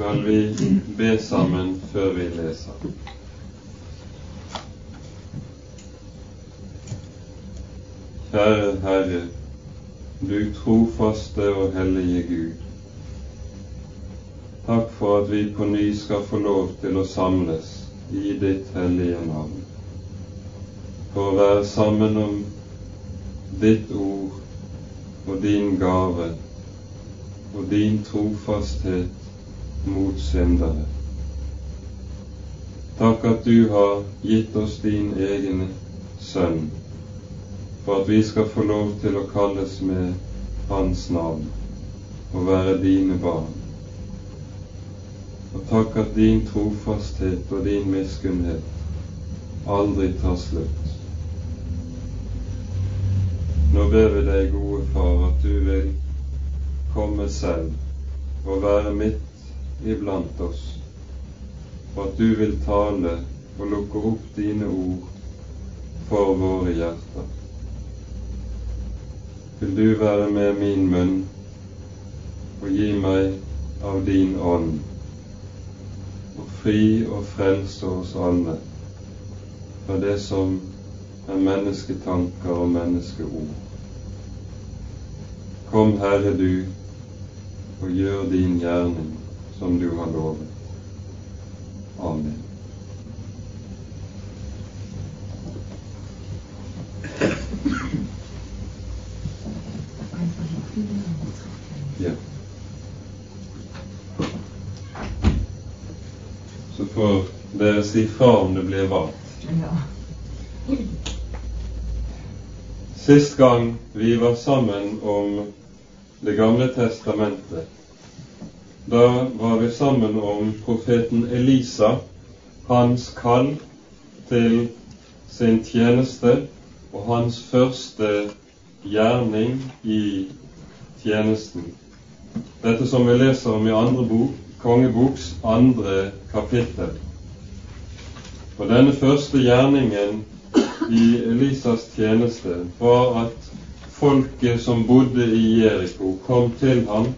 skal vi be sammen før vi leser. Kjære Herre, du trofaste og hellige Gud. Takk for at vi på ny skal få lov til å samles i ditt hellige navn, for å være sammen om ditt ord og din gave og din trofasthet mot syndere. Takk at du har gitt oss din egen sønn for at vi skal få lov til å kalles med Hans navn og være dine barn. Og takk at din trofasthet og din miskunnhet aldri tar slutt. Nå ber vi deg, gode Far, at du vil komme selv og være midt iblant oss, for at du vil tale og lukke opp dine ord for våre hjerter vil du være med min munn og gi meg av din ånd, og fri og frelse oss alle fra det som er mennesketanker og menneskeord. Kom, Herre, du, og gjør din gjerning som du har lovet. Amen. Ja. Så får dere si fra om det blir varmt. Ja. Sist gang vi var sammen om Det gamle testamentet, da var vi sammen om profeten Elisa, hans kall til sin tjeneste og hans første gjerning i tjenesten. Dette som vi leser om i andre bok, kongeboks andre kapittel. Og denne første gjerningen i Elisas tjeneste var at folket som bodde i Jeriko, kom til ham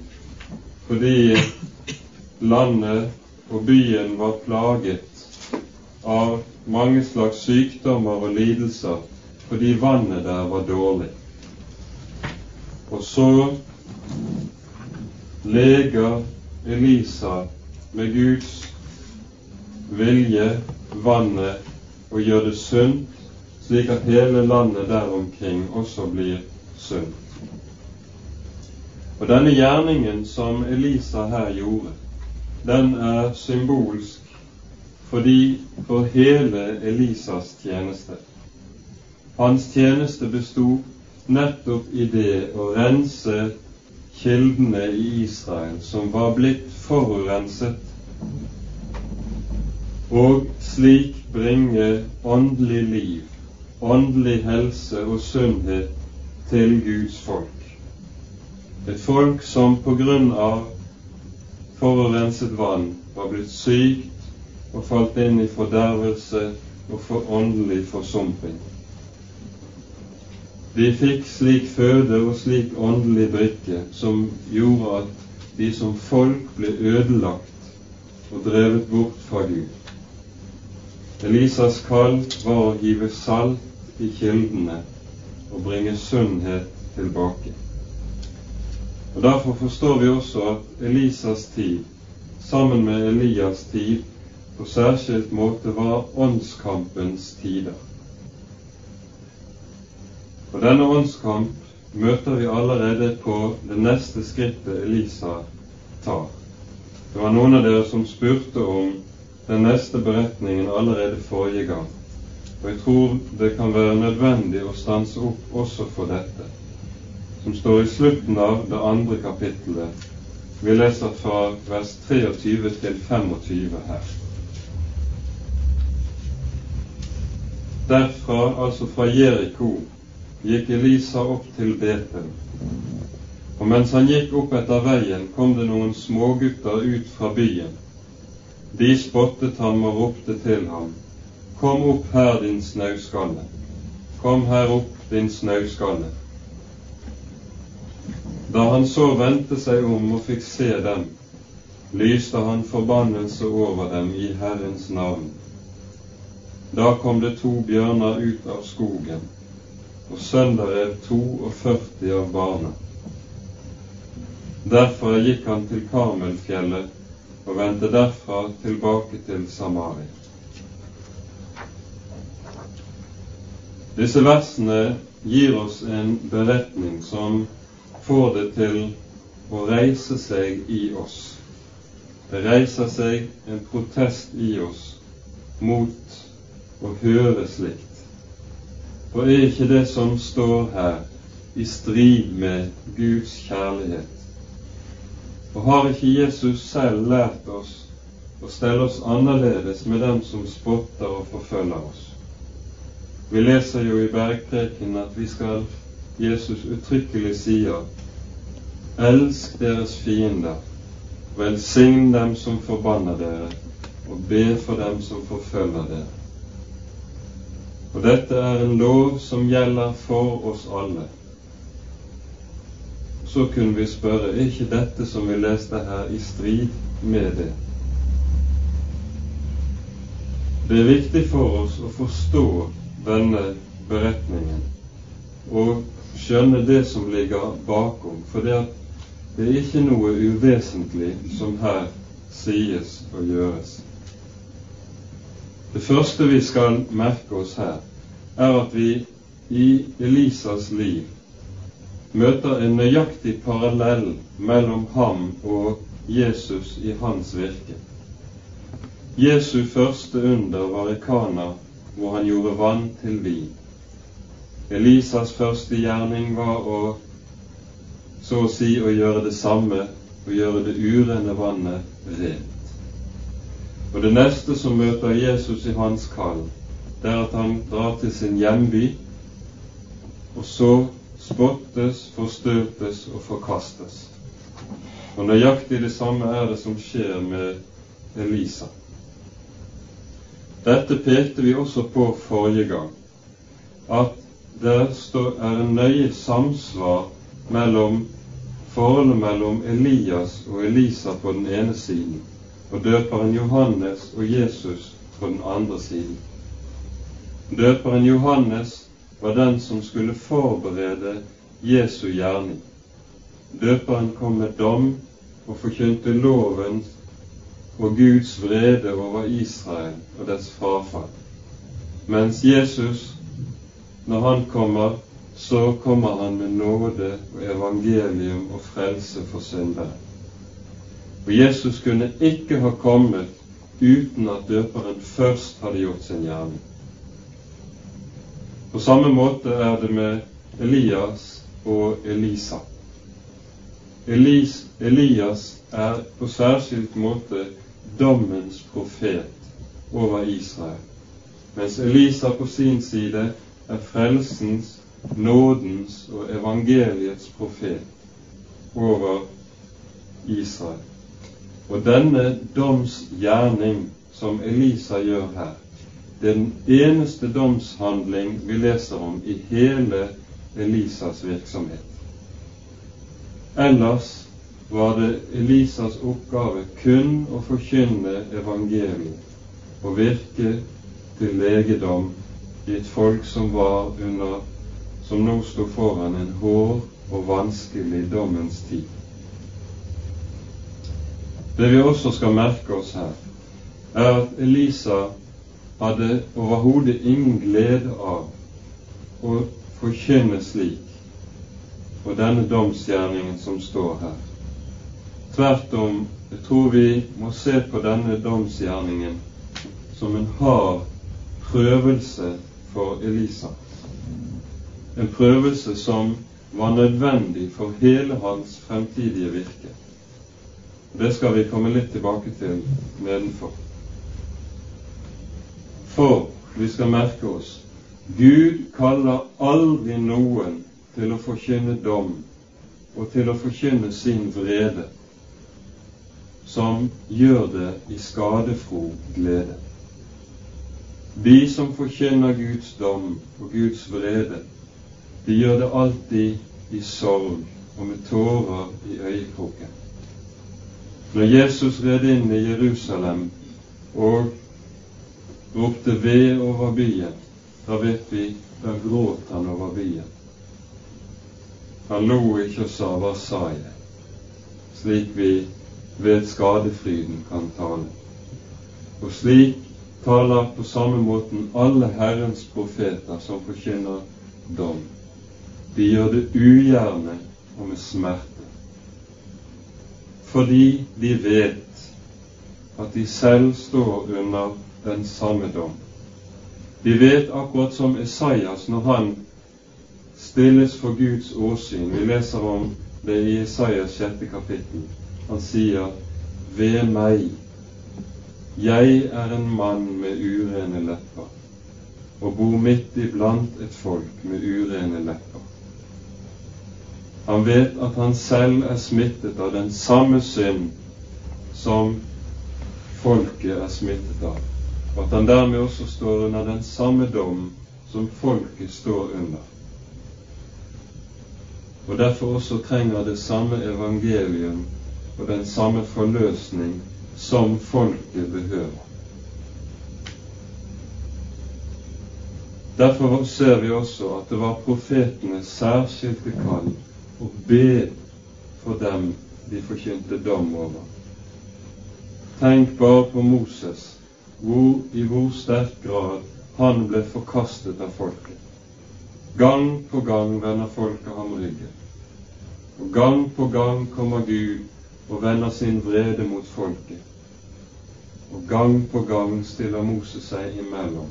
fordi landet og byen var plaget av mange slags sykdommer og lidelser fordi vannet der var dårlig. Og så leger Elisa med Guds vilje vannet og gjør det sunt, slik at hele landet der omkring også blir sunt. Og denne gjerningen som Elisa her gjorde, den er symbolsk fordi for hele Elisas tjeneste. Hans tjeneste bestod nettopp i det å rense kildene i Israel som var blitt forurenset, og slik bringe åndelig liv, åndelig helse og sunnhet til Guds folk. Et folk som på grunn av forurenset vann var blitt sykt og falt inn i fordervelse og for åndelig forsumping. De fikk slik føde og slik åndelig drikke som gjorde at de som folk ble ødelagt og drevet bort fra Gud. Elisas kall var å give salt i kildene og bringe sunnhet tilbake. Og Derfor forstår vi også at Elisas tid, sammen med Elias tid, på særskilt måte var åndskampens tider. Og denne åndskamp møter vi allerede på det neste skrittet Elisa tar. Det var noen av dere som spurte om den neste beretningen allerede forrige gang. Og jeg tror det kan være nødvendig å stanse opp også for dette, som står i slutten av det andre kapittelet. Vi leser fra vers 23 til 25 her. Derfra, altså fra Jeriko, gikk Elisa opp til Betel. Og mens han gikk opp etter veien, kom det noen smågutter ut fra byen. De spottet ham og ropte til ham, Kom opp her, din snauskalle. Kom her opp, din snauskalle. Da han så vendte seg om og fikk se dem, lyste han forbannelse over dem i Herrens navn. Da kom det to bjørner ut av skogen, og sønderrev 42 av barna. Derfor gikk han til Karmelfjellet og vendte derfra tilbake til Samaria. Disse versene gir oss en beretning som får det til å reise seg i oss. Det reiser seg en protest i oss mot å høre slikt. For er ikke det som står her, i strid med Guds kjærlighet? Og har ikke Jesus selv lært oss å stelle oss annerledes med dem som spotter og forfølger oss? Vi leser jo i Bergpreken at vi skal Jesus uttrykkelig sier Elsk deres fiender, velsign dem som forbanner dere, og be for dem som forfølger dere. Og dette er en lov som gjelder for oss alle. Så kunne vi spørre er ikke dette som vi leste her, i strid med det? Det er viktig for oss å forstå denne beretningen og skjønne det som ligger bakom. For det er ikke noe uvesentlig som her sies og gjøres. Det første vi skal merke oss her, er at vi i Elisas liv møter en nøyaktig parallell mellom ham og Jesus i hans virke. Jesu første under var i Kana, hvor han gjorde vann til vin. Elisas første gjerning var å så å si å gjøre det samme å gjøre det urene vannet rent. Og det neste som møter Jesus i hans kall, det er at han drar til sin hjemby, og så spottes, forstøtes og forkastes. Og nøyaktig det samme er det som skjer med Elisa. Dette pekte vi også på forrige gang, at det er en nøye samsvar mellom forholdet mellom Elias og Elisa på den ene siden og døperen Johannes og Jesus på den andre siden. Døperen Johannes var den som skulle forberede Jesu gjerning. Døperen kom med dom og forkynte loven og Guds vrede over Israel og dets frafall. Mens Jesus, når han kommer, så kommer han med nåde og evangelium og frelse for syndere. Og Jesus kunne ikke ha kommet uten at døperen først hadde gjort sin gjerning. På samme måte er det med Elias og Elisa. Elis, Elias er på særskilt måte dommens profet over Israel, mens Elisa på sin side er frelsens nådens og evangeliets profet over Israel. Og denne domsgjerning som Elisa gjør her, det er den eneste domshandling vi leser om i hele Elisas virksomhet. Ellers var det Elisas oppgave kun å forkynne evangeliet og virke til legedom i et folk som var under som nå sto foran en hård og vanskelig dommens tid. Det vi også skal merke oss her, er at Elisa hadde overhodet ingen glede av å forkynne slik på denne domsgjerningen som står her. Tvert om, jeg tror vi må se på denne domsgjerningen som en hard prøvelse for Elisa en prøvelse som var nødvendig for hele hans fremtidige virke. Det skal vi komme litt tilbake til nedenfor. For vi skal merke oss Gud kaller aldri noen til å forkynne dom og til å forkynne sin vrede, som gjør det i skadefro glede. De som forkynner Guds dom og Guds vrede, de gjør det alltid i sorg og med tårer i øyekroken. Når Jesus red inn i Jerusalem og ropte ved over byen, da vet vi da gråt han over byen. Han lo ikke og sa 'Hva sa jeg?' slik vi ved skadefryden kan tale. Og slik taler på samme måten alle Herrens profeter som forkynner dom. De gjør det ugjerne og med smerte, fordi de vet at de selv står under den samme dom. De vet akkurat som Esaias når han stilles for Guds åsyn. Vi leser om det i Esaias sjette kapittel. Han sier, Ved meg, jeg er en mann med urene lepper, og bor midt iblant et folk med urene lepper. Han vet at han selv er smittet av den samme synd som folket er smittet av, og at han dermed også står under den samme dom som folket står under og derfor også trenger det samme evangelium og den samme forløsning som folket behøver. Derfor ser vi også at det var profetenes særskilte kall å be for dem de forkynte dom over. Tenk bare på Moses, hvor, i hvor sterk grad han ble forkastet av folket. Gang på gang vender folket ham ryggen. Og gang på gang kommer Gud og vender sin vrede mot folket. Og gang på gang stiller Moses seg imellom,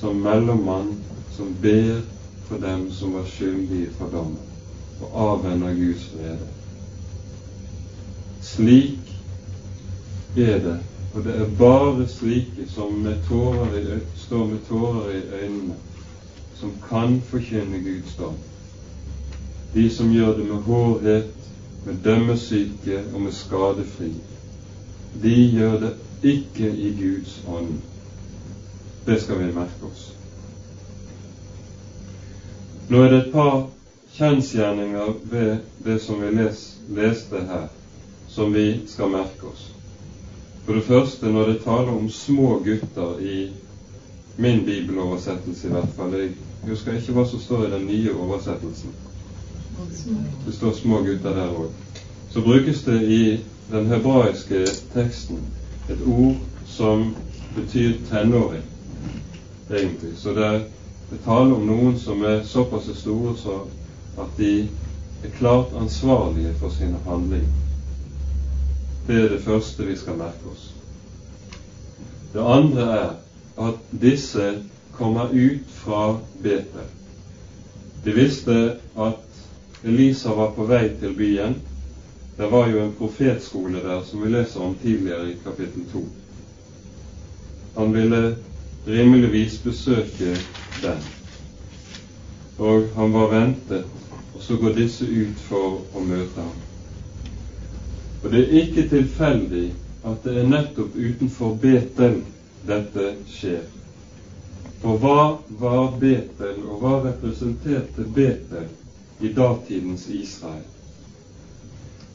som mellommann som ber for dem som var skyldige for dommen, og avvender Guds vrede. Slik er det, og det er bare slike som med i, står med tårer i øynene som kan forkynne Guds dom. De som gjør det med hårhet, med dømmesyke og med skadefri, de gjør det ikke i Guds ånd. Det skal vi merke oss. Nå er det et par kjensgjerninger ved det som vi les, leste her, som vi skal merke oss. For det første, når det taler om små gutter i min bibeloversettelse i hvert fall. Jeg husker ikke hva som står i den nye oversettelsen. Det står små gutter der òg. Så brukes det i den hebraiske teksten et ord som betyr tenåring, egentlig. Så det er, tale om noen som er såpass store så at de er klart ansvarlige for sine handlinger. Det er det første vi skal merke oss. Det andre er at disse kommer ut fra Betel. De visste at Elisa var på vei til byen. Det var jo en profetskole der som vi leser om tidligere i kapittel 2. Han ville rimeligvis besøke den, og han var ventet, og så går disse ut for å møte ham. Og det er ikke tilfeldig at det er nettopp utenfor Betel dette skjer. For hva var Betel, og hva representerte Betel i datidens Israel?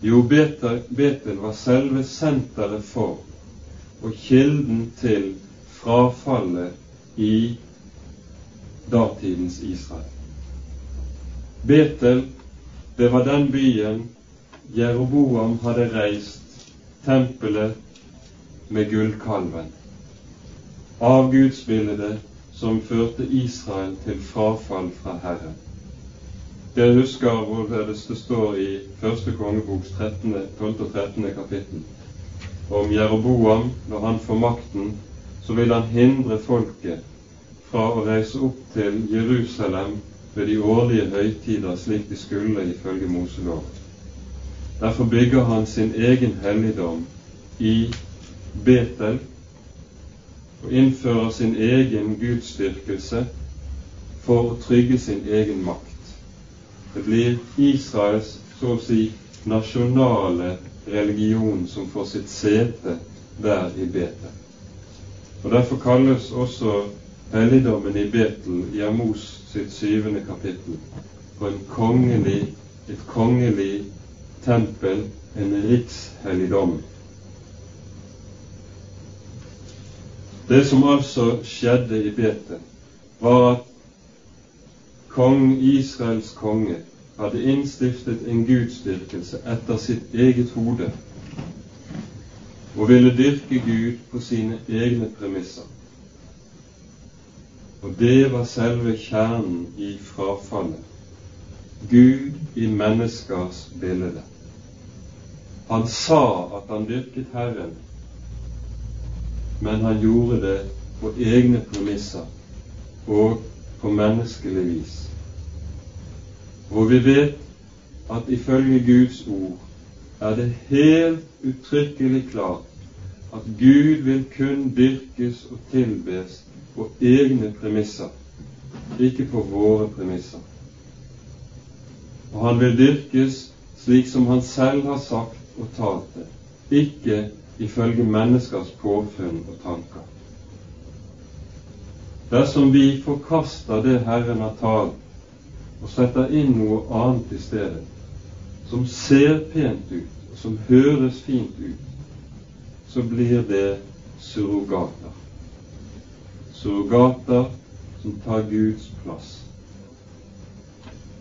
Jo, Betel, var selve senteret for og kilden til frafallet i datidens Israel. Betel, det var den byen Jeroboam hadde reist tempelet med gullkalven avgudsbildet som førte Israel til frafall fra Herren. Dere husker hvorledes det står i første kongeboks 13, 12. og 13. kapittel om Jeroboam. Når han får makten, så vil han hindre folket fra å reise opp til Jerusalem ved de årlige høytider slik de skulle ifølge Moseloven. Derfor bygger han sin egen helligdom i Betel, og innfører sin egen gudsdyrkelse for å trygge sin egen makt. Det blir Israels så å si nasjonale religion som får sitt sete der i Betel. Og Derfor kalles også helligdommen i Betel i Amos sitt syvende kapittel for kongelig, et kongelig tempel en rikshelligdom. Det som altså skjedde i Betel, var at kong Israels konge hadde innstiftet en gudsdyrkelse etter sitt eget hode og ville dyrke Gud på sine egne premisser. Og det var selve kjernen i frafallet. Gud i menneskers bilde. Han sa at han dyrket Herren, men han gjorde det på egne premisser og på menneskelig vis. Og vi vet at ifølge Guds ord er det helt uttrykkelig klart at Gud vil kun dyrkes og tilbes på egne premisser, ikke på våre premisser. Og han vil dyrkes slik som han selv har sagt og talt det, ikke ifølge menneskers påfunn og tanker. Dersom vi forkaster det Herren har talt, og setter inn noe annet i stedet, som ser pent ut, og som høres fint ut, så blir det surrogater. Surrogater som tar Guds plass.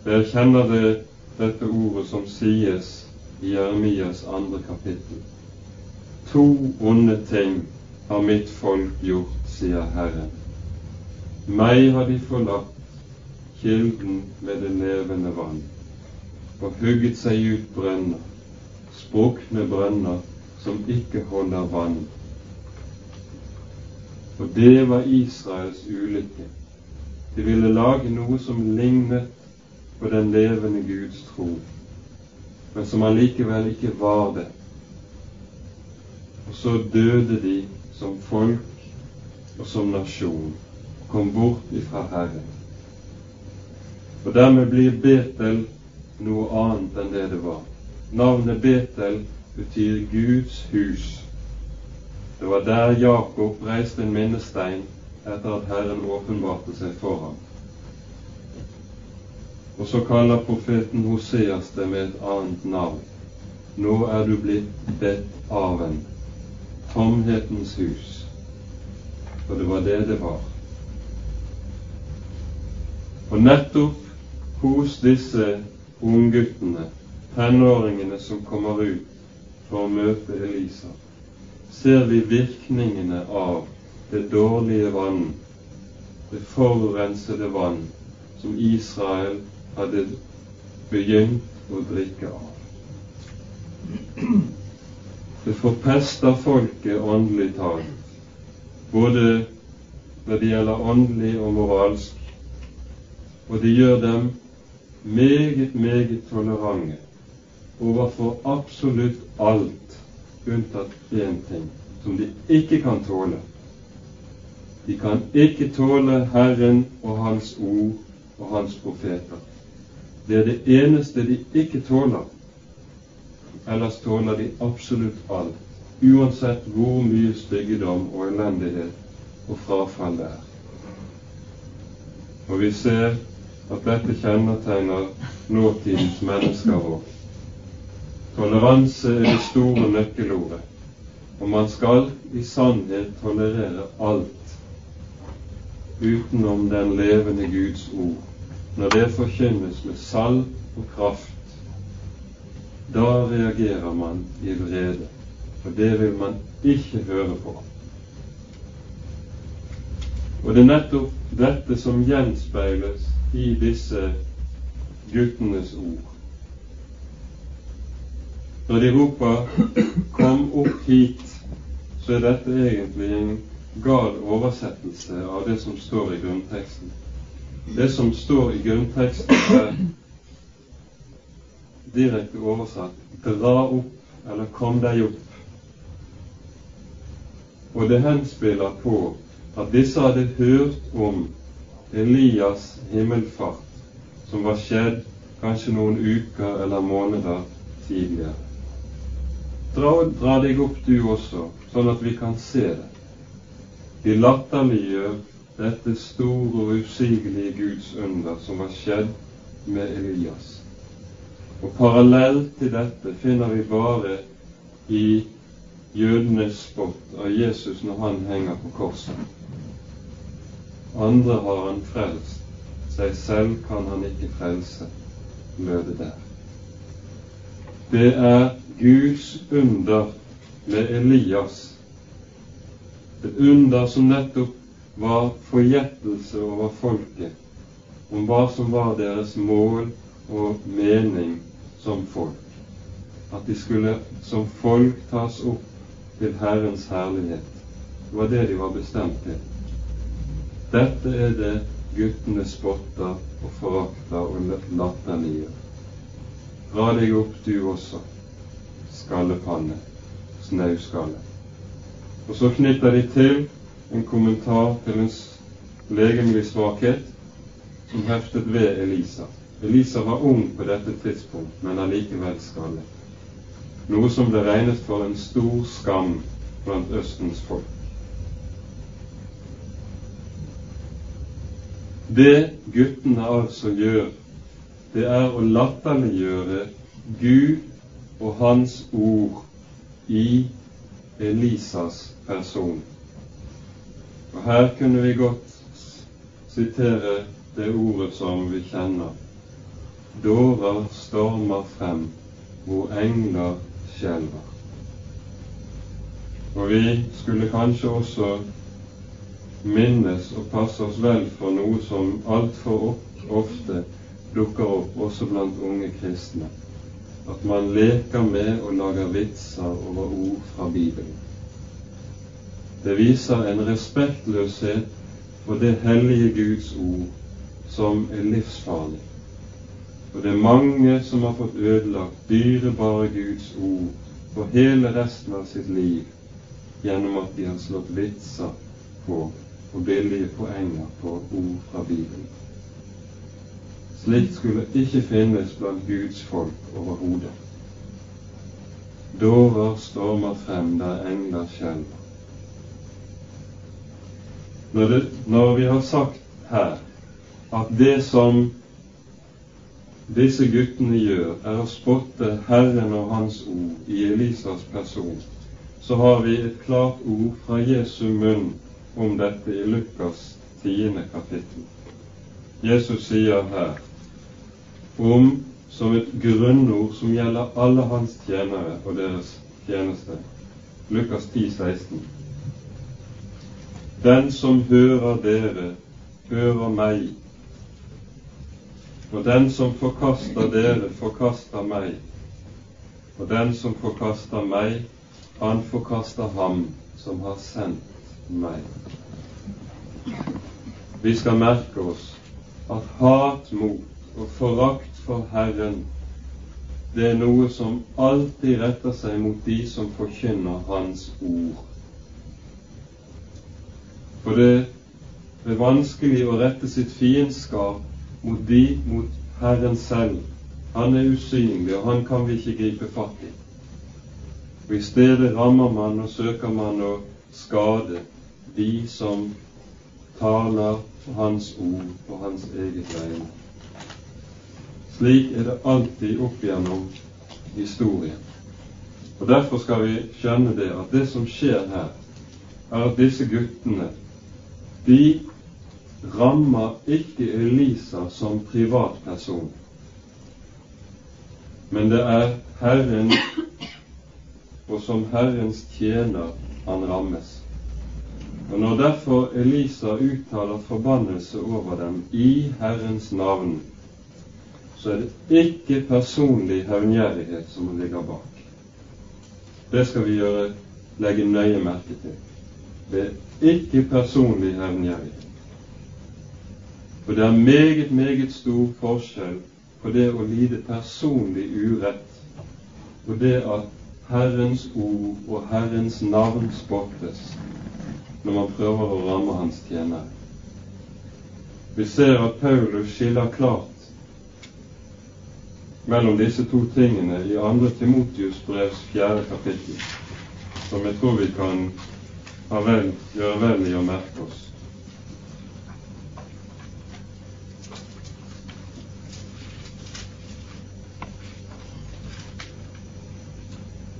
Dere kjenner det, dette ordet som sies i Jeremias andre kapittel. To onde ting har mitt folk gjort, sier Herren. Meg har de forlatt kilden med det levende vann, og hugget seg ut brønner, sprukne brønner som ikke holder vann. Og det var Israels ulykke. De ville lage noe som lignet på den levende Guds tro, men som allikevel ikke var det. Og så døde de som folk og som nasjon, kom bort ifra Herren. Og dermed blir Betel noe annet enn det det var. Navnet Betel betyr Guds hus. Det var der Jakob reiste en minnestein etter at Herren åpenbarte seg for ham. Og så kaller profeten Hoseas det med et annet navn. Nå er du blitt Bet-Aven, tomhetens hus. For det var det det var. Og nettopp hos disse ungguttene, tenåringene som kommer ut for å møte Elisa, ser vi virkningene av det dårlige vann, det forurensede vann, som Israel hadde begynt å drikke av. Det forpester folket åndelig talt, både når det gjelder åndelig og moralsk, og det gjør dem meget, meget tolerante overfor absolutt alt unntatt én ting, som de ikke kan tåle. De kan ikke tåle Herren og Hans ord og Hans profeter. Det er det eneste de ikke tåler. Ellers tåler de absolutt alt, uansett hvor mye styggedom og elendighet og frafall det er. Og vi ser at dette kjennetegner nåtidens mennesker òg. Toleranse er det store nøkkelordet, og man skal i sannhet tolerere alt utenom den levende Guds ord, når det forkynnes med salg og kraft. Da reagerer man i vrede, for det vil man ikke høre på. Og det er nettopp dette som gjenspeiles i disse guttenes ord. Når de roper 'Kom opp hit', så er dette egentlig en gal oversettelse av det som står i grunnteksten. Det som står i grunnteksten, er direkte oversatt 'dra opp' eller 'kom deg opp'. Og det henspiller på at disse hadde hørt om Elias himmelfart, som var skjedd kanskje noen uker eller måneder tidligere. Dra, dra deg opp du også, sånn at vi kan se det. De latterliggjør dette store og usigelige Guds under som var skjedd med Elias. Og parallelt til dette finner vi bare i jødenes spott av Jesus når han henger på korset. Andre har han frelst, seg selv kan han ikke frelse, Møte der. Det er Guds under med Elias, det under som nettopp var forgjettelse over folket, om hva som var deres mål og mening som folk. At de skulle som folk tas opp til Herrens herlighet. Det var det de var bestemt til. Dette er det guttene spotter og forakter og latterliggjør. Dra deg opp, du også, skallepanne, snauskalle. Og så knytter de til en kommentar til en legemlig svakhet som heftet ved Elisa. Elisa var ung på dette tidspunkt, men allikevel skallet. Noe som ble regnet for en stor skam blant Østens folk. Det guttene altså gjør, det er å latterliggjøre Gud og Hans ord i Elisas person. Og her kunne vi godt sitere det ordet som vi kjenner. Dårer stormer frem, hvor engler skjelver. Og vi skulle kanskje også minnes og passe oss vel for noe som altfor ofte dukker opp også blant unge kristne. At man leker med og lager vitser over ord fra Bibelen. Det viser en respektløshet for det hellige Guds ord som er livsfarlig. Og det er mange som har fått ødelagt dyrebare Guds ord for hele resten av sitt liv gjennom at de har slått vitser på og billige poenger på ord fra Bibelen. Slikt skulle ikke finnes blant Guds folk overhodet. Dårer stormer frem der engler skjelver. Når, når vi har sagt her at det som disse guttene gjør, er å spotte Herren og Hans ord i Elisas person, så har vi et klart ord fra Jesu munn om dette i Lukas tiende kapittel. Jesus sier her om som et grunnord som gjelder alle hans tjenere og deres tjeneste. Lukas 10, 16. Den som hører dere, hører meg. Og den som forkaster dere, forkaster meg. Og den som forkaster meg, han forkaster ham som har sendt meg. Vi skal merke oss at hat mot og forakt for Herren, det er noe som alltid retter seg mot de som forkynner Hans ord. For det er vanskelig å rette sitt fiendskap mot de, mot Herren selv. Han er usynlig, og han kan vi ikke gripe fatt i. Og I stedet rammer man og søker man å skade de som taler Hans ord på Hans eget vegne. Slik er det alltid opp gjennom historien. Og Derfor skal vi skjønne det at det som skjer her, er at disse guttene de rammer ikke Elisa som privatperson, men det er Herren og som Herrens tjener han rammes. Og Når derfor Elisa uttaler forbannelse over dem i Herrens navn, så er det ikke personlig hevngjerrighet som ligger bak. Det skal vi gjøre, legge nøye merke til. Det er ikke personlig hevngjerrighet. For det er meget, meget stor forskjell på det å lide personlig urett og det at Herrens ord og Herrens navn spottes når man prøver å ramme Hans tjener. Vi ser at Paulus skiller klart mellom disse to tingene i 2. Timotius brevs 4. kapittel, som jeg tror vi kan vel, gjøre vel i å merke oss.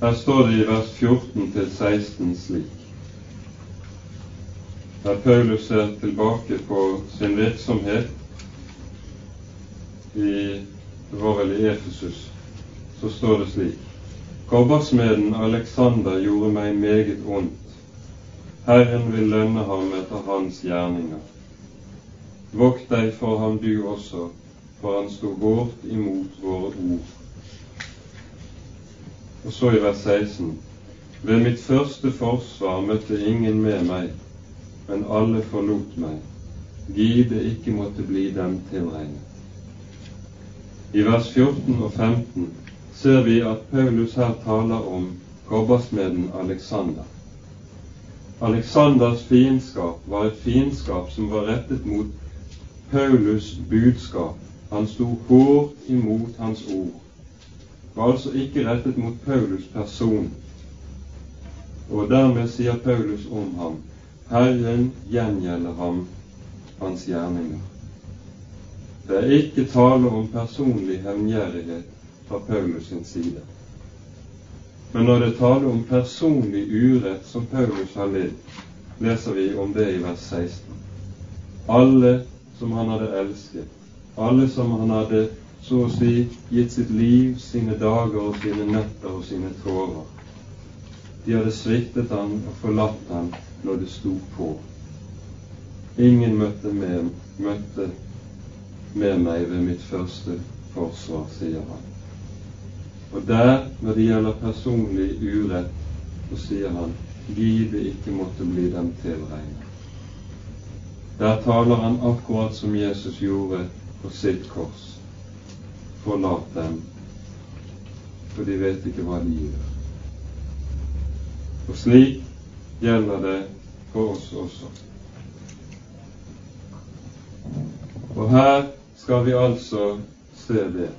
Her står det i vers 14-16 slik. Der Paulus ser tilbake på sin virksomhet i det var vel i Efesus, så står det slik Kobbersmeden Alexander gjorde meg meget ondt. Herren vil lønne ham etter hans gjerninger. Vokt deg for ham du også, for han sto hårdt imot våre ord. Og så i vers 16.: Ved mitt første forsvar møtte ingen med meg, men alle forlot meg. Gi det ikke måtte bli dem tilregnet. I vers 14 og 15 ser vi at Paulus her taler om kobbersmeden Alexander. Alexanders fiendskap var et fiendskap som var rettet mot Paulus' budskap. Han sto hårdt imot hans ord var altså ikke rettet mot Paulus person. Og dermed sier Paulus om ham Herren gjengjelder ham hans gjerninger. Det er ikke tale om personlig hevngjerrighet fra Paulus sin side. Men når det taler om personlig urett som Paulus har lidd, leser vi om det i vers 16. Alle som han hadde elsket, alle som han hadde så å si gitt sitt liv, sine dager og sine netter og sine tårer. De hadde sviktet han og forlatt han når det sto på. Ingen møtte med, møtte med meg ved mitt første forsvar, sier han. Og der, når det gjelder personlig urett, så sier han gi det ikke måtte bli dem tilregnet. Der taler han akkurat som Jesus gjorde på sitt kors forlat dem, for de vet ikke hva de gjør. Og slik gjelder det for oss også. Og her skal vi altså se det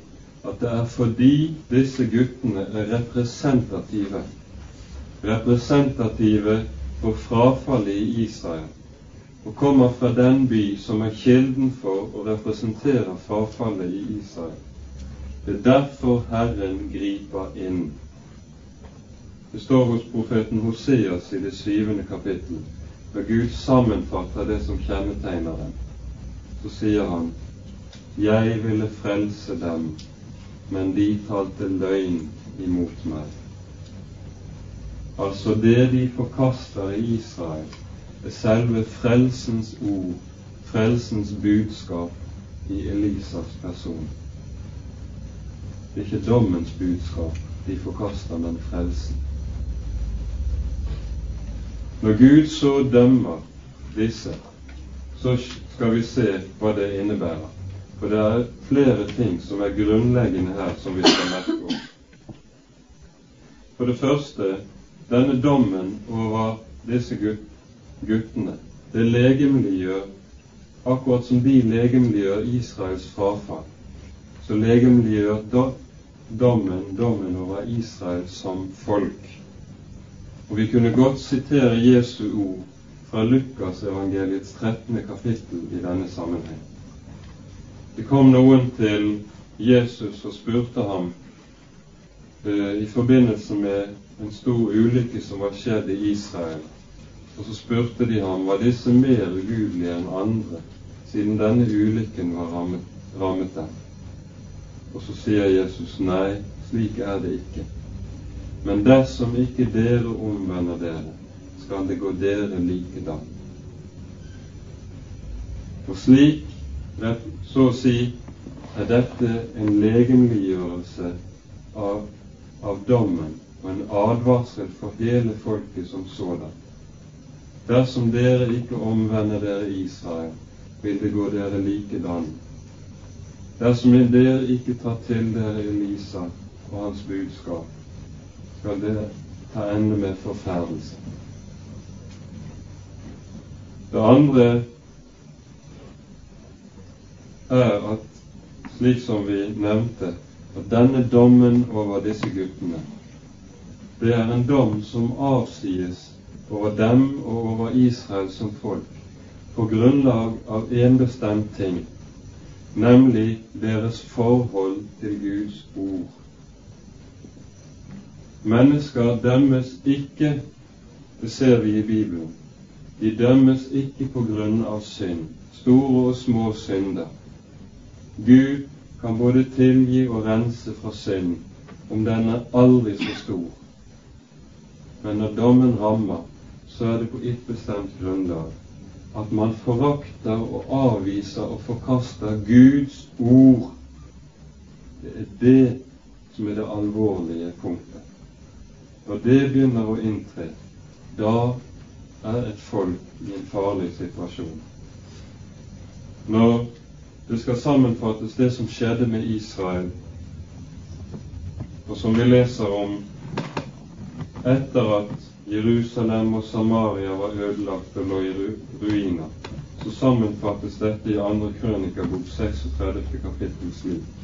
at det er fordi disse guttene er representative, representative for frafallet i Israel, og kommer fra den by som er kilden for å representere frafallet i Israel, det er derfor Herren griper inn. Det står hos profeten Hoseas i det syvende kapittel, når Gud sammenfatter det som kjennetegner dem. Så sier han, Jeg ville frelse dem, men de talte løgn imot meg. Altså det de forkaster i Israel, er selve frelsens ord, frelsens budskap i Elisas person. Det er ikke dommens budskap de forkaster, men frelsen. Når Gud så dømmer disse, så skal vi se hva det innebærer. For det er flere ting som er grunnleggende her, som vi skal merke oss. For det første, denne dommen over disse guttene, det legemliggjør akkurat som de legemliggjør Israels frafall så legemliggjør dommen dommen over Israel som folk. Og vi kunne godt sitere Jesu ord fra Lukas evangeliets 13. kapittel i denne sammenheng. Det kom noen til Jesus og spurte ham eh, i forbindelse med en stor ulykke som var skjedd i Israel. Og så spurte de ham var disse mer ugudelige enn andre, siden denne ulykken var rammet, rammet dem. Og så sier Jesus nei, slik er det ikke. Men dersom ikke dere omvender dere, skal det gå dere likedan. For slik, så å si, er dette en legemliggjørelse av, av dommen og en advarsel for hele folket som sådan. Dersom dere ikke omvender dere Israel, vil det gå dere likedan Dersom dere ikke tar til dere Elisa og hans budskap, skal det ta ende med forferdelse. Det andre er at, slik som vi nevnte, at denne dommen over disse guttene, det er en dom som avsies over dem og over Israel som folk på grunnlag av en bestemt ting, nemlig deres forhold til Guds ord. Mennesker dømmes ikke, det ser vi i Bibelen. De dømmes ikke på grunn av synd, store og små synder. Gud kan både tilgi og rense fra synd, om den er aldri så stor. Men når dommen rammer, så er det på ett bestemt grunnlag at man forakter og avviser og forkaster Guds ord. Det er det som er det alvorlige punktet. Når det begynner å inntre, da er et folk i en farlig situasjon. Når det skal sammenfattes det som skjedde med Israel, og som vi leser om etter at Jerusalem og Samaria var ødelagt og lå i ruiner, så sammenfattes dette i andre krønikabok 36 kapittel slik.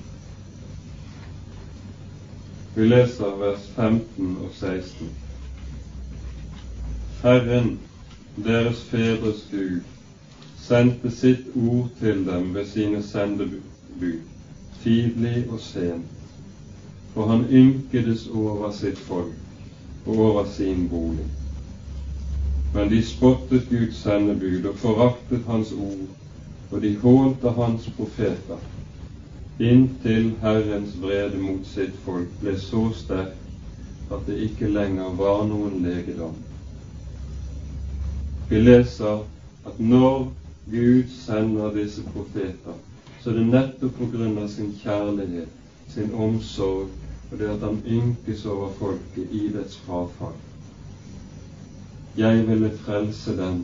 Vi leser vers 15 og 16. Herren, deres fedres Gud, sendte sitt ord til dem ved sine sendebud, tidlig og sent, for han ynkedes over sitt folk og over sin bolig. Men de spottet Guds sendebud og foraktet Hans ord, og de hånte Hans profeter, inntil Herrens vrede mot sitt folk ble så sterk at det ikke lenger var noen legedom. Vi leser at når Gud sender disse profeter, så er det nettopp på grunn av sin kjærlighet, sin omsorg og det at han ynkes over folket i dets frafall. Jeg ville frelse dem,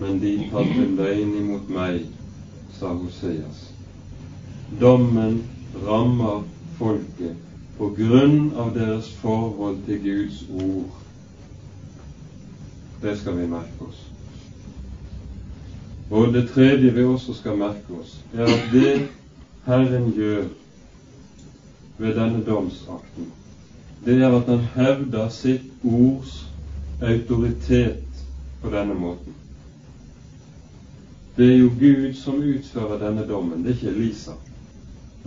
men de talte løgn imot meg, sa Hoseas. Dommen rammer folket på grunn av deres forhold til Guds ord. Det skal vi merke oss. Og det tredje vi også skal merke oss, er at det Herren gjør ved denne domsakten, det er at han hevder sitt ords autoritet på denne måten. Det er jo Gud som utfører denne dommen, det er ikke Elisa.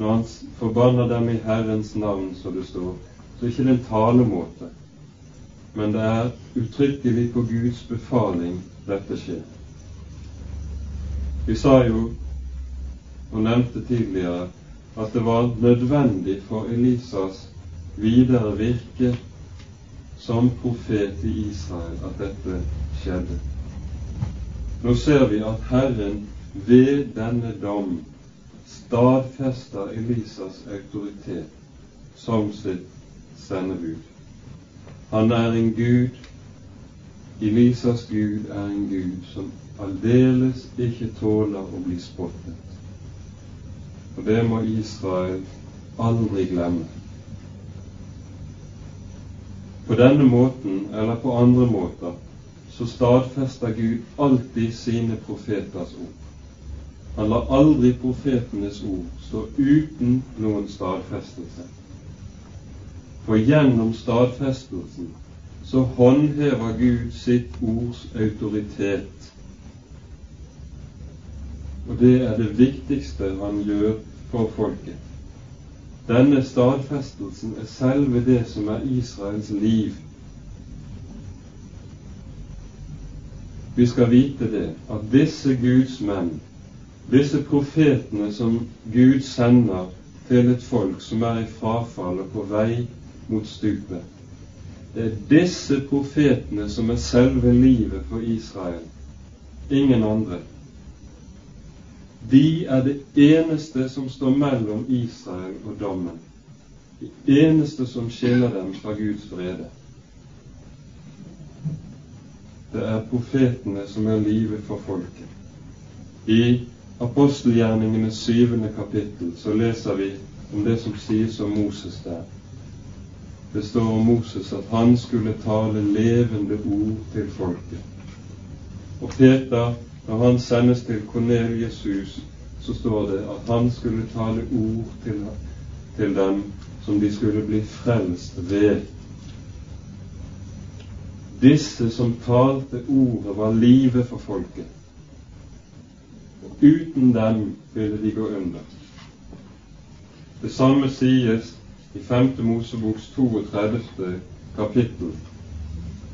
Når han forbanner dem i Herrens navn, så det står, så ikke det er en talemåte, men det er uttrykkelig på Guds befaling dette skjer. Vi sa jo, og nevnte tidligere, at det var nødvendig for Elisas videre virke som profet i Israel at dette skjedde. Nå ser vi at Herren ved denne dom stadfester Elisas autoritet som sitt sendebud. Han er en Gud, Elisas Gud er en Gud som aldeles ikke tåler å bli spottet. Og det må Israel aldri glemme. På denne måten, eller på andre måter, så stadfester Gud alltid sine profeters ord. Han lar aldri profetenes ord stå uten noen stadfestelse. For gjennom stadfestelsen så håndhever Gud sitt ords autoritet og det er det viktigste han gjør for folket. Denne stadfestelsen er selve det som er Israels liv. Vi skal vite det, at disse Guds menn, disse profetene som Gud sender til et folk som er i frafall og på vei mot stupet, det er disse profetene som er selve livet for Israel, ingen andre. De er det eneste som står mellom Israel og dommen. De eneste som skiller dem fra Guds vrede. Det er profetene som er livet for folket. I apostelgjerningenes syvende kapittel så leser vi om det som sies om Moses der. Det står om Moses at han skulle tale levende ord til folket. Og Peter når han sendes til Kornelius hus, så står det at han skulle tale ord til, til dem som de skulle bli frelst ved. Disse som talte ordet, var livet for folket. Uten dem ville de gå under. Det samme sies i 5. Moseboks 32. kapittel.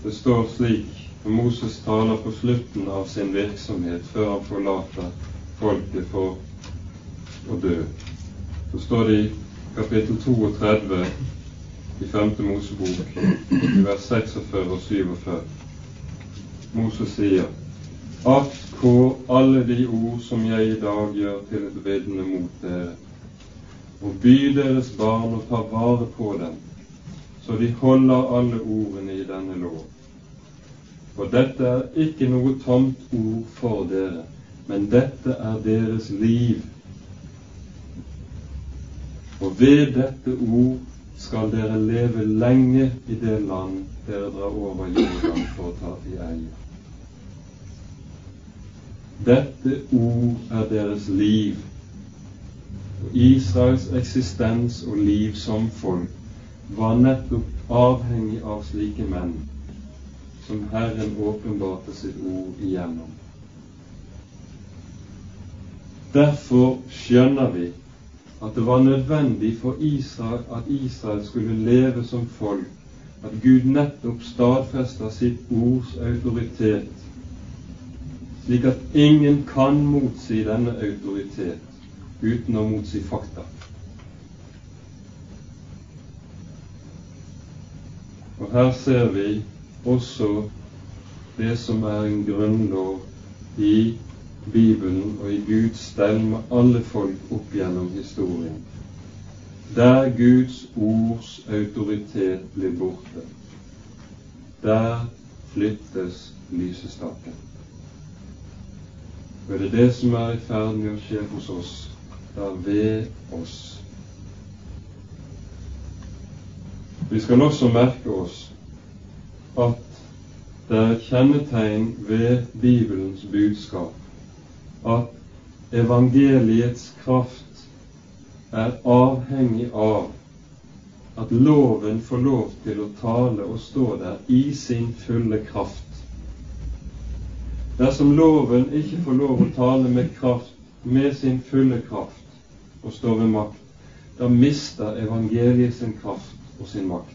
Det står slik når Moses taler på slutten av sin virksomhet før han forlater folket for å dø. Så står det i kapittel 32 i 5. Mosebok, i vers 46 og 47. Moses sier at på alle de ord som jeg i dag gjør til et vitne mot dere, og by deres barn å ta vare på dem, så de holder alle ordene i denne lov. For dette er ikke noe tomt ord for dere, men dette er deres liv. Og ved dette ord skal dere leve lenge i det land dere drar over Jordan for å ta i eie. Dette ord er deres liv. Og Israels eksistens og liv som folk var nettopp avhengig av slike menn som Herren åpenbarte sitt ord igjennom. Derfor skjønner vi at det var nødvendig for Israel at Israel skulle leve som folk, at Gud nettopp stadfester sitt ords autoritet, slik at ingen kan motsi denne autoritet uten å motsi fakta. Og her ser vi også det som er en grunnlov i Bibelen og i Guds stell med alle folk opp gjennom historien. Der Guds ords autoritet blir borte, der flyttes lysestaken. Og det er det som er i ferd med å skje hos oss Det er ved oss. Vi skal også merke oss at det er et kjennetegn ved Bibelens budskap at evangeliets kraft er avhengig av at loven får lov til å tale og stå der i sin fulle kraft. Dersom loven ikke får lov å tale med kraft, med sin fulle kraft, og stå ved makt, da mister evangeliet sin kraft og sin makt.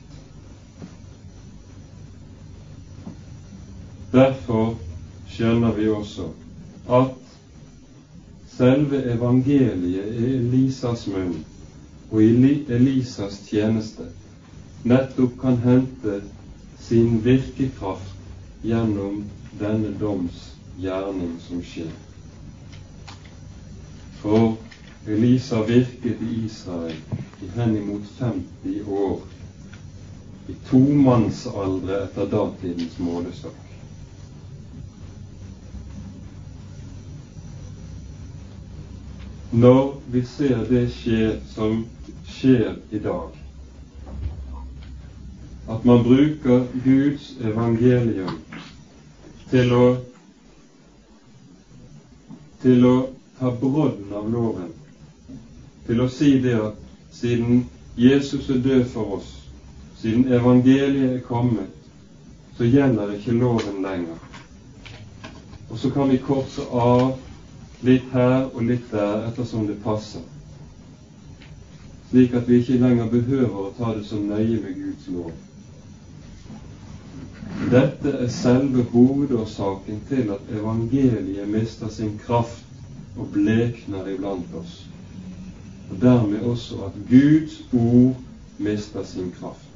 Derfor skjønner vi også at selve evangeliet i Elisas munn og i Elisas tjeneste nettopp kan hente sin virkekraft gjennom denne doms gjerning som skjer. For Elisa virket i Israel i henimot 50 år, i tomannsaldre etter datidens målestokk. Når vi ser det skje som skjer i dag, at man bruker Guds evangelium til å, til å ta brodden av loven til å si det at siden Jesus er død for oss, siden evangeliet er kommet, så gjelder ikke loven lenger. Og så kan vi korse av litt her og litt der ettersom det passer, slik at vi ikke lenger behøver å ta det så nøye med Guds lov. Dette er selve hovedårsaken til at evangeliet mister sin kraft og blekner iblant oss og dermed også at Guds ord mister sin kraft.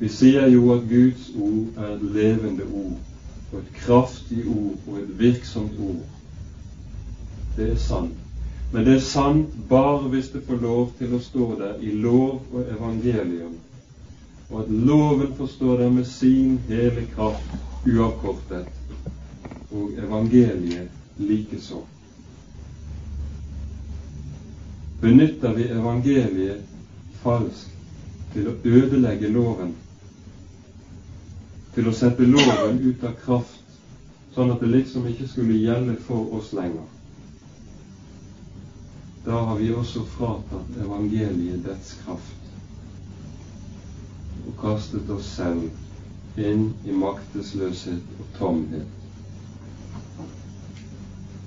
Vi sier jo at Guds ord er et levende ord, og et kraftig ord og et virksomt ord. Det er sant. Men det er sant bare hvis det får lov til å stå der i lov og evangelium, og at loven forstår stå med sin hele kraft uavkortet, og evangeliet likeså benytter vi evangeliet falskt til å ødelegge loven, til å sette loven ut av kraft, sånn at det liksom ikke skulle gjelde for oss lenger. Da har vi også fratatt evangeliet dets kraft og kastet oss selv inn i maktesløshet og tomhet.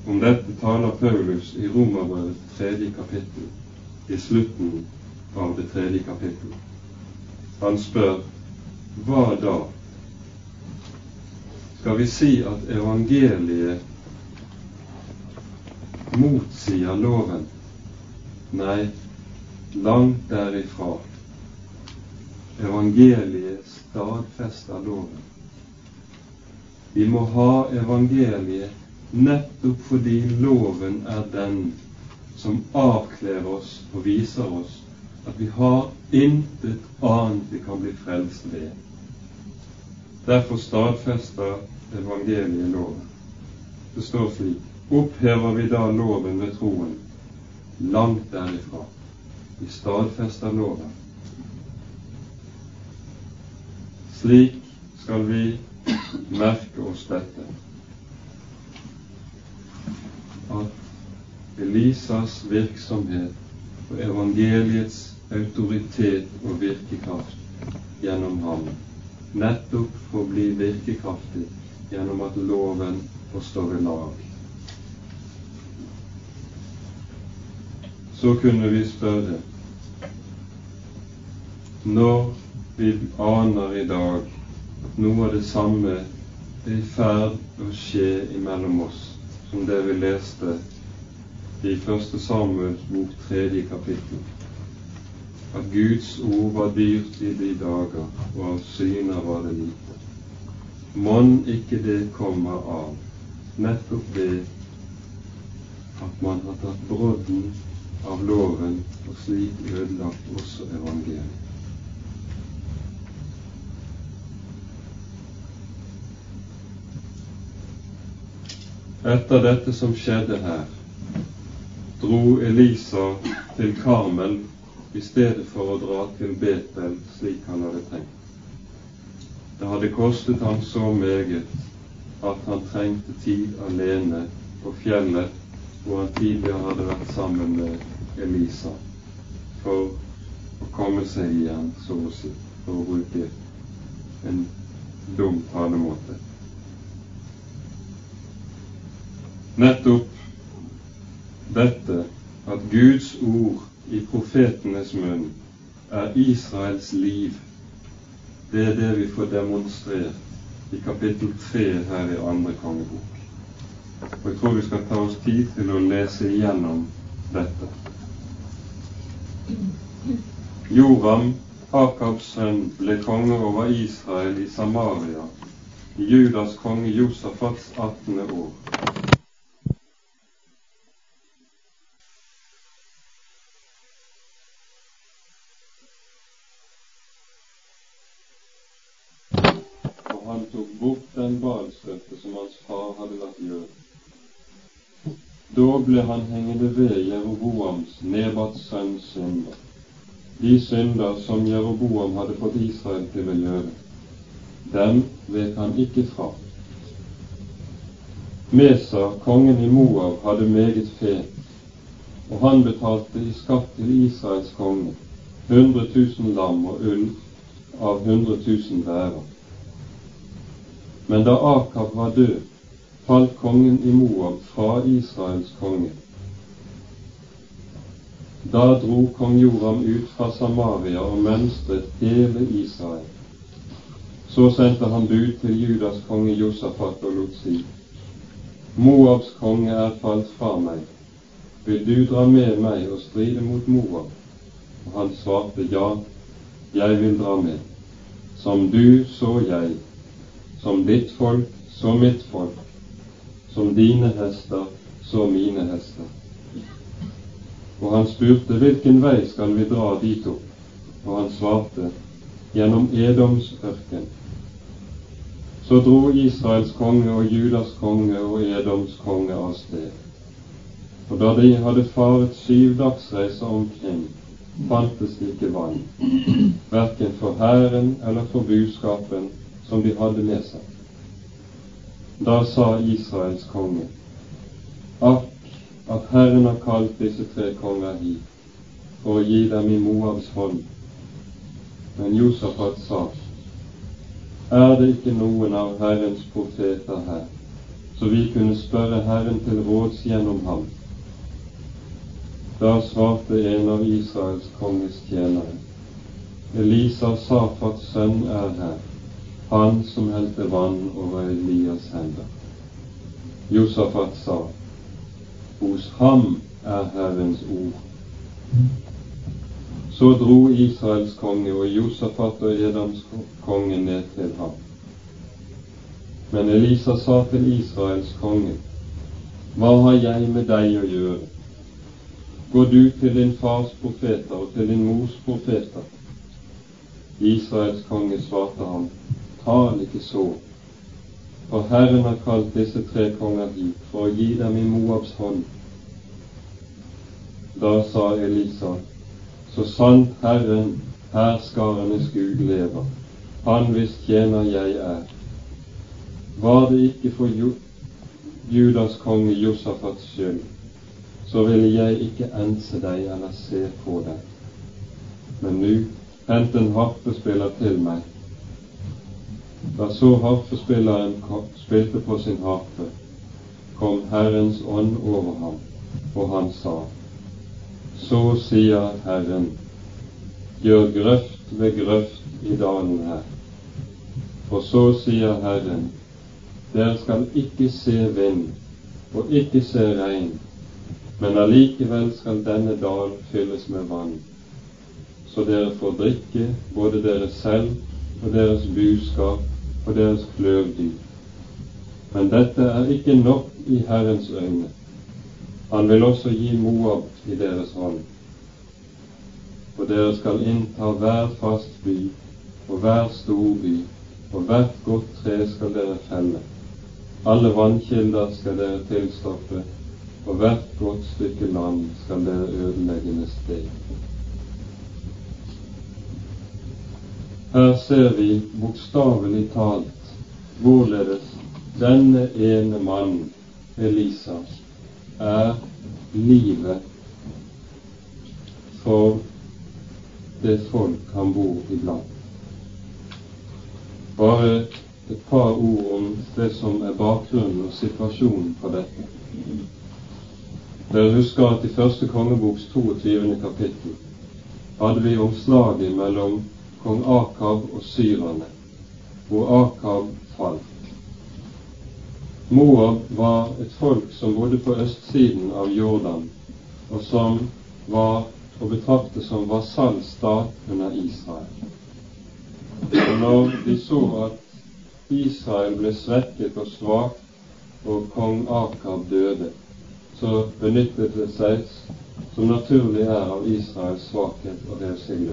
Om dette taler Paulus i Romerbrevet tredje kapittel, i slutten av det tredje kapittelet. Han spør hva da? Skal vi si at evangeliet motsier loven? Nei, langt derifra. Evangeliet stadfester loven. Vi må ha evangeliet nettopp fordi loven er den som avkler oss og viser oss at vi har intet annet vi kan bli frelst ved. Derfor stadfester evangeliet loven. Det står slik Opphever vi da loven ved troen? Langt derifra. Vi stadfester loven. Slik skal vi merke oss dette at Elisas virksomhet og evangeliets autoritet og virkekraft gjennom ham nettopp får bli virkekraftig gjennom at loven får ved lag. Så kunne vi spørre når vi aner i dag noe av det samme er i ferd å skje imellom oss, som det vi leste i Første Samuels bok tredje kapittel. At Guds ord var dyrt i de dager, og av syner var det lite. Mon ikke det kommer av nettopp det at man har tatt brodden av loven og slik ødelagt også evangeliet. Etter dette som skjedde her, dro Elisa til Karmel i stedet for å dra til Betel, slik han hadde tenkt. Det hadde kostet ham så meget at han trengte tid alene på fjellet hvor han tidligere hadde vært sammen med Elisa, for å komme seg igjen, så å si, for å bruke en dum talemåte. Nettopp dette at Guds ord i profetenes munn er Israels liv. Det er det vi får demonstrert i kapittel tre her i andre kongebok. Og Jeg tror vi skal ta oss tid til å lese igjennom dette. Joram, Akabs sønn, ble konge over Israel i Samaria i Judas konge Josafats 18. år. Da ble han hengende ved Jeroboams, Nebats synder, de synder som Jeroboam hadde fått Israel til å gjøre. Dem vek han ikke fra. Mesa, kongen i Moab, hadde meget fe, og han betalte i skatt til Israels konge 100 000 lam og ull av 100 000 værer. Men da Akab var død, falt kongen i Moab fra Israels konge. Da dro kong Joram ut fra Samaria og mønstret hele Israel. Så sendte han bud til Judas konge Josafat og lot si:" Moabs konge er falt fra meg. Vil du dra med meg og stride mot Moab? Og han svarte ja, jeg vil dra med. Som du, så jeg. Som ditt folk, så mitt folk som dine hester, så mine hester. Og han spurte hvilken vei skal vi dra dit opp, og han svarte gjennom Edoms ørken. Så dro Israels konge og Judas konge og Edoms konge av sted. Og da de hadde faret syv dagsreiser omkring, fantes det ikke vann, verken for hæren eller for buskapen som de hadde med seg. Da sa Israels konge, akk at Herren har kalt disse tre konger hit for å gi dem i Moabs hånd. Men Josafat sa, er det ikke noen av Herrens profeter her, så vi kunne spørre Herren til råds gjennom ham? Da svarte en av Israels konges tjenere, Elisa Safats sønn er her, han som helte vann over Elias hender. Josafat sa, hos ham er Herrens ord. Så dro Israels konge og Josafat og Edams konge ned til ham. Men Elisa sa til Israels konge, Hva har jeg med deg å gjøre? Gå du til din fars profeter og til din mors profeter. Israels konge svarte ham, Tal ikke så, for Herren har kalt disse tre konger hit for å gi dem i Moabs hånd. Da sa Elisa, Så sant Herren, hærskarenes Gud, lever, Han hvis tjener jeg er, var det ikke for Judas konge Josafats skyld, så ville jeg ikke ense deg eller se på deg. Men nå hent en harpespiller til meg. Da så harpespilleren spilte på sin harpe, kom Herrens ånd over ham, og han sa, Så sier Herren, gjør grøft ved grøft i dalen her. For så sier Herren, dere skal ikke se vind og ikke se regn, men allikevel skal denne dal fylles med vann, så dere får drikke både dere selv og deres buskap og deres kløvdyr. Men dette er ikke nok i Herrens øyne. Han vil også gi Moab i deres hånd. Og dere skal innta hver fast by og hver stor by, og hvert godt tre skal dere felle. Alle vannkilder skal dere tilstoppe, og hvert godt stykke land skal dere ødelegge med sted. Her ser vi bokstavelig talt hvorledes denne ene mannen, Elisa, er livet for det folk han bor iblant. Bare et par ord om det som er bakgrunnen og situasjonen for dette. Dere husker at i første kongeboks 22. kapittel hadde vi omslaget mellom kong Akab og syrerne, hvor Akab falt. Moab var et folk som bodde på østsiden av Jordan, og som var å betrakte som vasallstat under Israel. Og når de så at Israel ble svekket og svak, og kong Akab døde, så benyttet det seg, som naturlig er av Israels svakhet, og rev seg.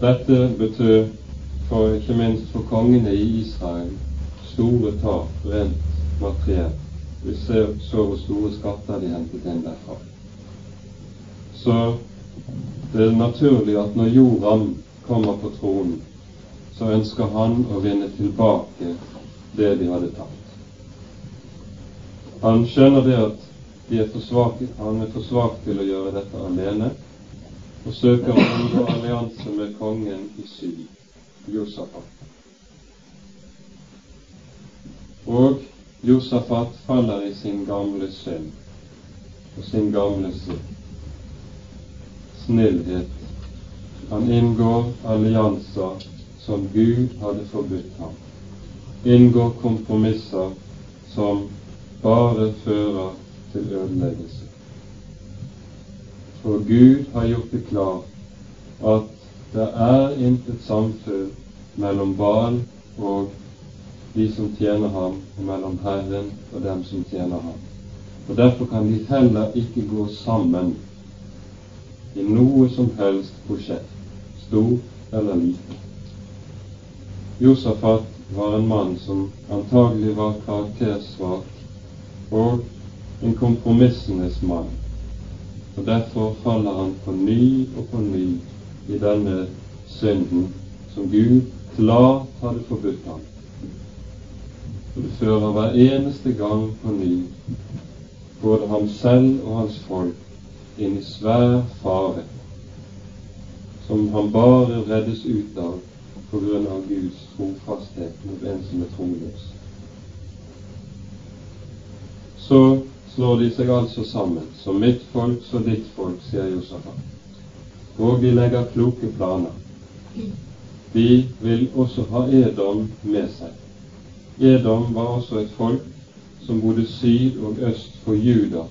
Dette betød, for ikke minst for kongene i Israel, store tap rent materielt. Vi ser så hvor store skatter de hentet inn derfra. Så det er naturlig at når Joram kommer på tronen, så ønsker han å vinne tilbake det de hadde tapt. Han skjønner det at de er for svake, han er for svak til å gjøre dette alene, og søker å inngå allianse med kongen i syd, Josafat. Og Josafat faller i sin gamle synd og sin gamle snillhet. Han inngår allianser som Gud hadde forbudt ham, inngår kompromisser som bare fører til ødeleggelse. For Gud har gjort det klart at det er intet samfunn mellom Baal og de som tjener ham, og mellom Herren og dem som tjener ham. Og Derfor kan de heller ikke gå sammen i noe som helst prosjekt, stort eller lite. Josafat var en mann som antagelig var karaktersvak og en kompromissenes mann. Og Derfor faller han på ny og på ny i denne synden som Gud klart hadde forbudt ham. Og det fører hver eneste gang på ny både ham selv og hans folk inn i svær fare, som han bare reddes ut av på grunn av Guds trofasthet mot en som er troløs. Så slår de seg altså sammen, som mitt folk så ditt folk, sier Josafat. og de legger kloke planer. De vil også ha Edom med seg. Edom var også et folk som bodde syd og øst for Juda,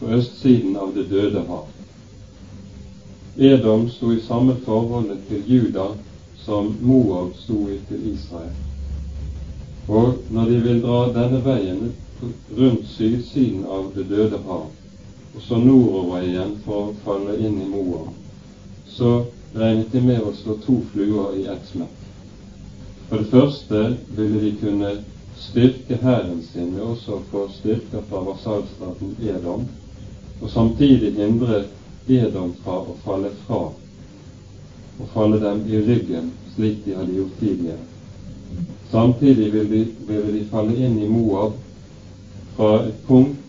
på østsiden av det døde hav. Edom sto i samme forholdet til Juda som Moab sto i til Israel. Og når de vil dra denne veien rundt sydsiden av Det døde hav, og så nordover igjen for å falle inn i Moab, så regnet de med å slå to fluer i ett smekk. For det første ville de kunne styrke hæren sin ved også å få styrker fra vassalstaten Edom, og samtidig hindre Edom fra å falle fra og falle dem i ryggen, slik de hadde gjort tidligere. Samtidig ville de, ville de falle inn i Moab fra et punkt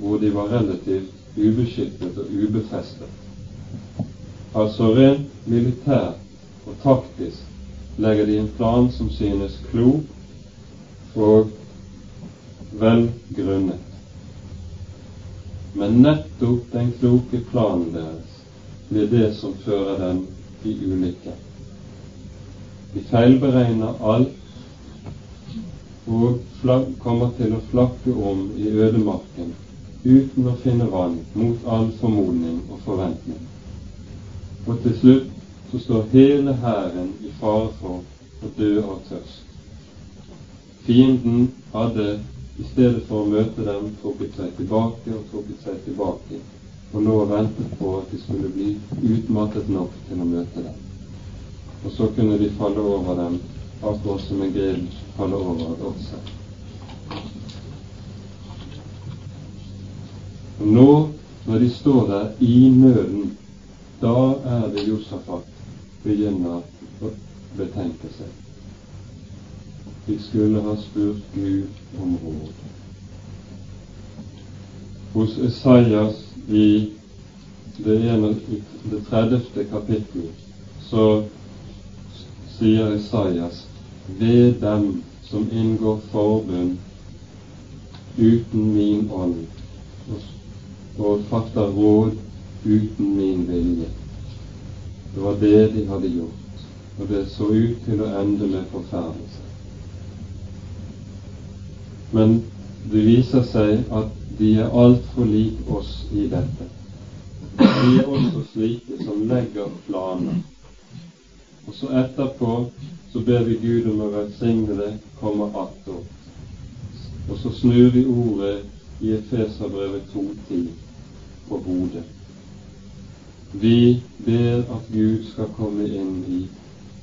hvor de var relativt ubeskyttet og ubefestet. Altså rent militært og taktisk legger de en plan som synes klok og velgrunnet. Men nettopp den kloke planen deres blir det som fører dem i ulykke. De feilberegner alt og kommer til å flakke om i ødemarken uten å finne vann mot all formodning og forventning. Og til slutt så står hele hæren i fare for å dø av tørst. Fienden hadde i stedet for å møte dem trukket seg tilbake og trukket seg tilbake, og nå ventet på at de skulle bli utmattet nok til å møte dem. Og så kunne de falle over dem akkurat som en grill faller over et. Og nå, når de står der i nøden, da er det Josafat begynner å betenke seg. De skulle ha spurt Gud om råd. Hos Esaias i det, ene, det 30. kapittel så sier Esaias ved dem som inngår forbund uten min ånd og fatter råd uten min vilje. Det var det de hadde gjort, og det så ut til å ende med forferdelse. Men det viser seg at de er altfor lik oss i dette. De er også slike som legger planer. Og så etterpå så ber vi Gud om å velsigne det, komme atter. Og så snur vi ordet i Efeserbrevet 2.10 på hodet. Vi ber at Gud skal komme inn i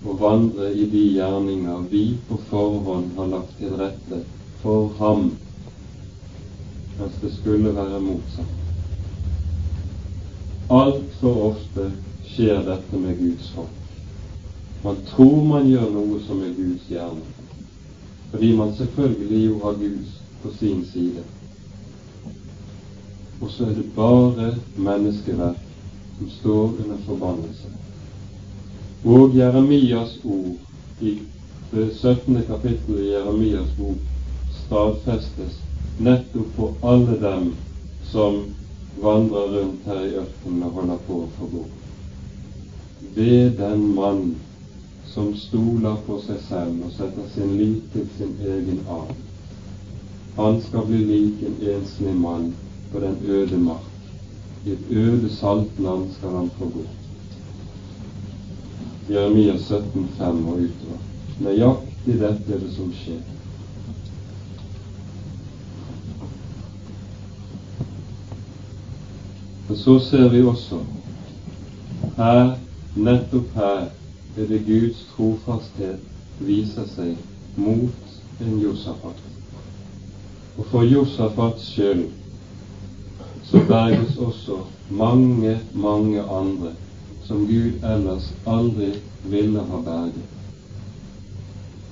og vandre i de gjerninger vi på forhånd har lagt til rette for ham mens det skulle være motsatt. Altfor ofte skjer dette med Guds folk. Man tror man gjør noe som er Guds hjerne, fordi man selvfølgelig jo har Gud på sin side. Og så er det bare menneskeverk som står under forbannelse. Og Jeremias ord i det 17. kapittelet i Jeremias bok stadfestes nettopp for alle dem som vandrer rundt her i ørkenen og holder på å forgå. Ved den mann som stoler på seg selv og setter sin lit til sin egen arv. Han skal bli lik en enslig mann på den øde mark. I et øde saltland skal han få gå. Jeremia 17, 5 og utover. Nøyaktig dette er det som skjer. Og så ser vi også her, nettopp her, er det Guds trofasthet viser seg mot en Josafat. Og for Josafats skyld så berges også mange, mange andre som Gud ellers aldri ville ha berget.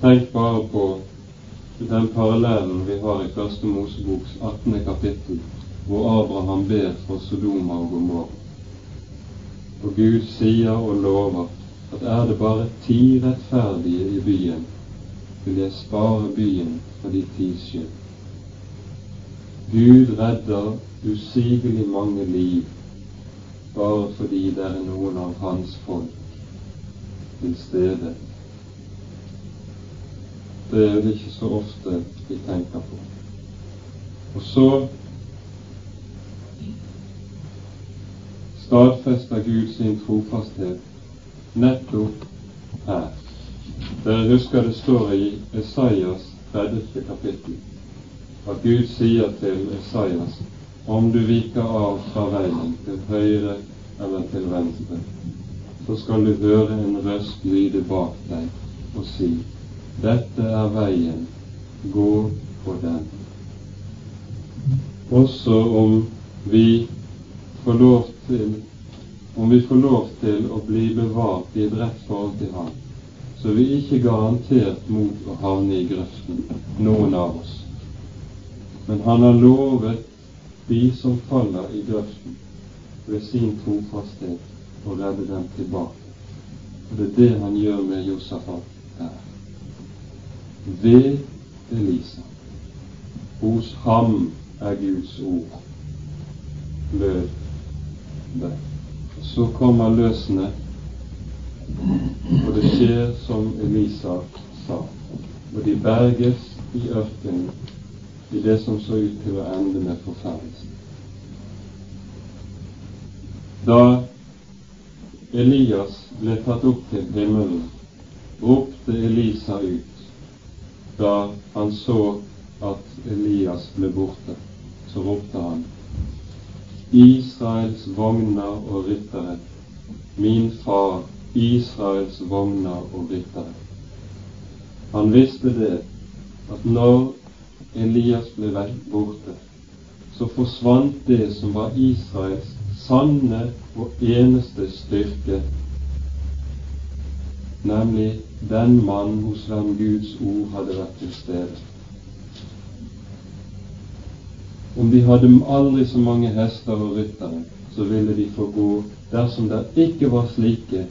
Tenk bare på den parallellen vi har i Første Moseboks 18. kapittel hvor Abraham ber for Sodoma og Gomorra. Og Gud sier og lover at er det bare ti rettferdige i byen, vil jeg spare byen for de ti skyld. Gud redder usigelig mange liv bare fordi det er noen av hans folk til stede. Det er det ikke så ofte vi tenker på. Og så stadfester Gud sin trofasthet nettopp her. Dere husker det står i Esaias 30. kapittel at Gud sier til Esaias om du viker av fra veien til høyre eller til venstre, så skal du høre en røst lyde bak deg og si dette er veien, gå på den. Også om vi får lov til om vi får lov til å bli bevart i et rett forhold til Ham, så er vi ikke garantert mot å havne i grøften, noen av oss. Men Han har lovet de som faller i grøften, ved sin trofasthet å redde dem tilbake. Og det er det Han gjør med Josafat her. Ved Elisa. Hos ham er Guds ord, lød det så kommer løsene, og det skjer som Elisa sa. Og de berges i ørkenen i det som så ut til å ende med forferdelse. Da Elias ble tatt opp til himmelen, ropte Elisa ut da han så at Elias ble borte. Så ropte han Israels vogner og ryttere, min far, Israels vogner og ryttere. Han visste det at når Elias ble borte, så forsvant det som var Israels sanne og eneste styrke, nemlig den mann hos hvem Guds ord hadde vært til stede. Om de hadde aldri så mange hester og ryttere, så ville de få gå dersom det ikke var slike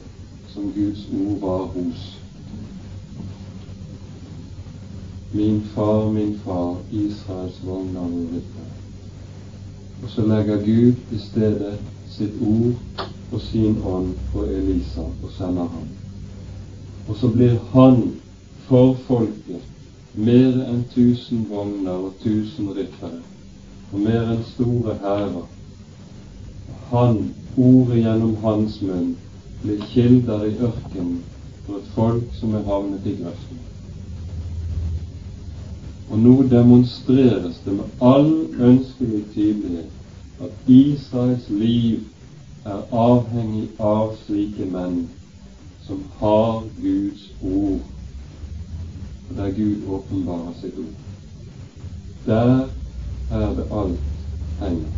som Guds ord var hos. Min far, min far, Israels vogner og ryttere. Og så legger Gud i stedet sitt ord og sin ånd på Elisa og sender ham. Og så blir han for folket mer enn tusen vogner og tusen ryttere og mer enn store hærer. Han, ordet gjennom hans munn, blir kilder i ørkenen for et folk som er havnet i grøften. Og nå demonstreres det med all ønskelig tydelighet at Israels liv er avhengig av slike menn som har Guds ord, og der Gud åpenbarer sitt ord. Der er det alt henger.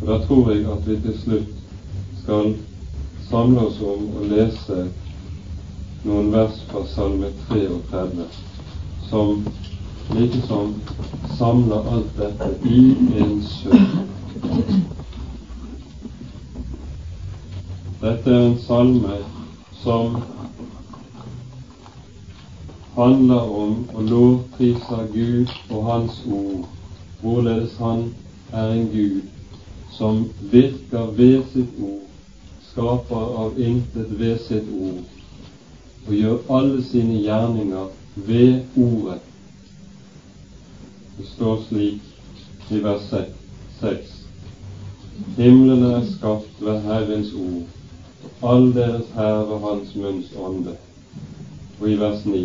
Og Da tror jeg at vi til slutt skal samle oss om å lese noen vers fra Salme 33 som likesom samler alt dette i en sum. Dette er en salme som handler om å lovprise Gud og Hans ord hvorledes han er en Gud som virker ved sitt ord, skaper av intet ved sitt ord, og gjør alle sine gjerninger ved ordet. Det står slik i vers 6. Himlene er skapt ved Herrens ord, og all deres hær Hans munns ånde. Og i vers 9.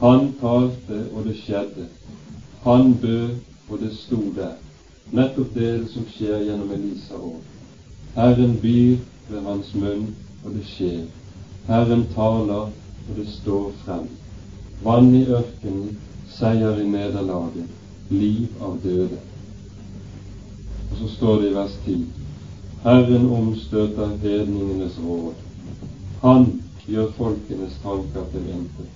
Han talte, og det skjedde. Han bød, og det sto der. Nettopp det som skjer gjennom Elisa òg. Herren byr ved hans munn, og det skjer. Herren taler, og det står frem. Vann i ørkenen, seier i nederlaget, liv av døde. Og så står det i vers 10. Herren omstøter hedningenes råd. Han gjør folkenes tanker til intet.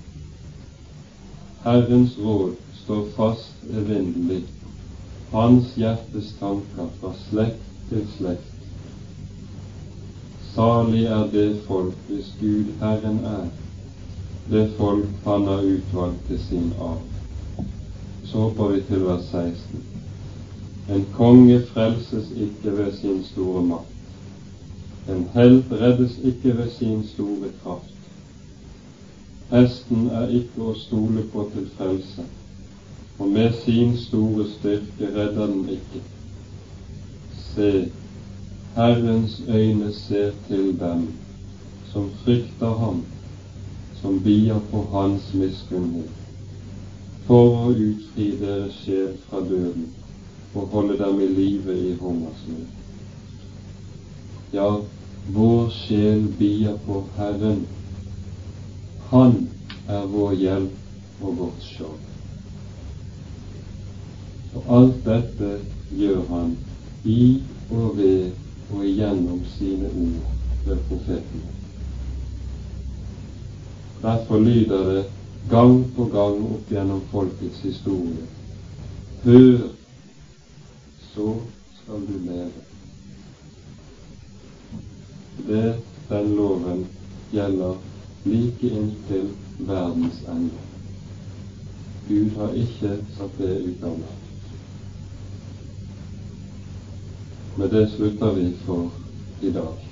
Herrens råd står fast evinnelig hans hjertes tanker fra slekt til slekt. Salig er det folk hvis Gud Herren er, det folk Han har utvalgt til sin arv. Så hopper vi til vers 16. En konge frelses ikke ved sin store makt, En helt reddes ikke ved sin store kraft. Hesten er ikke å stole på til frelse, og med sin store styrke redder den ikke. Se, Herrens øyne ser til dem som frykter ham, som bier på hans miskunnhet, for å utfri deres sjel fra døden og holde dem i live i hungersnød. Ja, vår sjel bier på Herren. Han er vår hjelp og vårt skjold. Og alt dette gjør han i og ved og igjennom sine ord ved profetene. Derfor lyder det gang på gang opp gjennom folkets historie Hør, så skal du leve. Det, den loven gjelder like inntil verdens ende. Gud har ikke satt det ut av meg. Med det slutter vi for i dag.